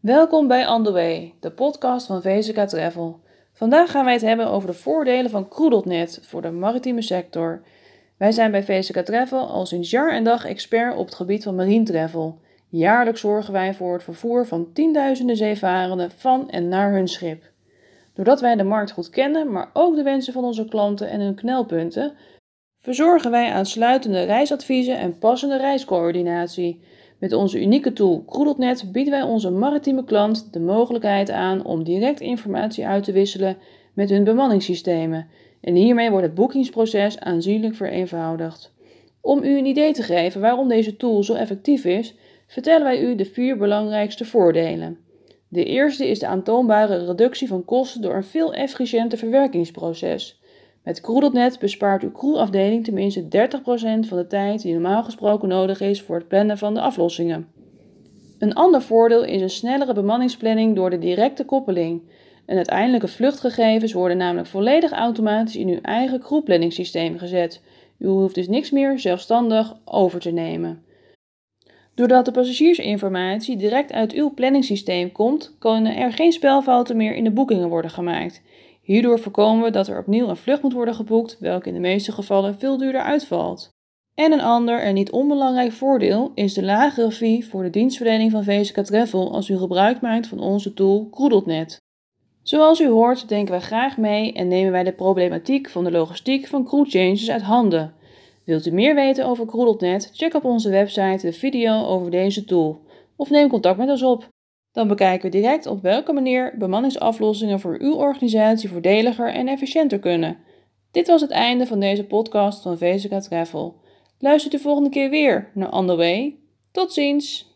Welkom bij On de podcast van VZK Travel. Vandaag gaan wij het hebben over de voordelen van Kroedeltnet voor de maritieme sector. Wij zijn bij VZK Travel al sinds jaar en dag expert op het gebied van marine travel. Jaarlijks zorgen wij voor het vervoer van tienduizenden zeevarenden van en naar hun schip. Doordat wij de markt goed kennen, maar ook de wensen van onze klanten en hun knelpunten, verzorgen wij aansluitende reisadviezen en passende reiscoördinatie. Met onze unieke tool Kroedeltnet bieden wij onze maritieme klant de mogelijkheid aan om direct informatie uit te wisselen met hun bemanningssystemen. En hiermee wordt het boekingsproces aanzienlijk vereenvoudigd. Om u een idee te geven waarom deze tool zo effectief is, vertellen wij u de vier belangrijkste voordelen. De eerste is de aantoonbare reductie van kosten door een veel efficiënter verwerkingsproces. Met Kroedelnet bespaart uw crewafdeling tenminste 30% van de tijd die normaal gesproken nodig is voor het plannen van de aflossingen. Een ander voordeel is een snellere bemanningsplanning door de directe koppeling. En uiteindelijke vluchtgegevens worden namelijk volledig automatisch in uw eigen crewplanningssysteem gezet. U hoeft dus niks meer zelfstandig over te nemen. Doordat de passagiersinformatie direct uit uw planningssysteem komt, kunnen er geen spelfouten meer in de boekingen worden gemaakt. Hierdoor voorkomen we dat er opnieuw een vlucht moet worden geboekt, welke in de meeste gevallen veel duurder uitvalt. En een ander en niet onbelangrijk voordeel is de lagere fee voor de dienstverlening van VZK Travel als u gebruik maakt van onze tool Kroedeltnet. Zoals u hoort denken wij graag mee en nemen wij de problematiek van de logistiek van crew changes uit handen. Wilt u meer weten over Kroedeltnet? Check op onze website de video over deze tool of neem contact met ons op. Dan bekijken we direct op welke manier bemanningsaflossingen voor uw organisatie voordeliger en efficiënter kunnen. Dit was het einde van deze podcast van VZK Travel. Luistert u volgende keer weer naar On The Way. Tot ziens!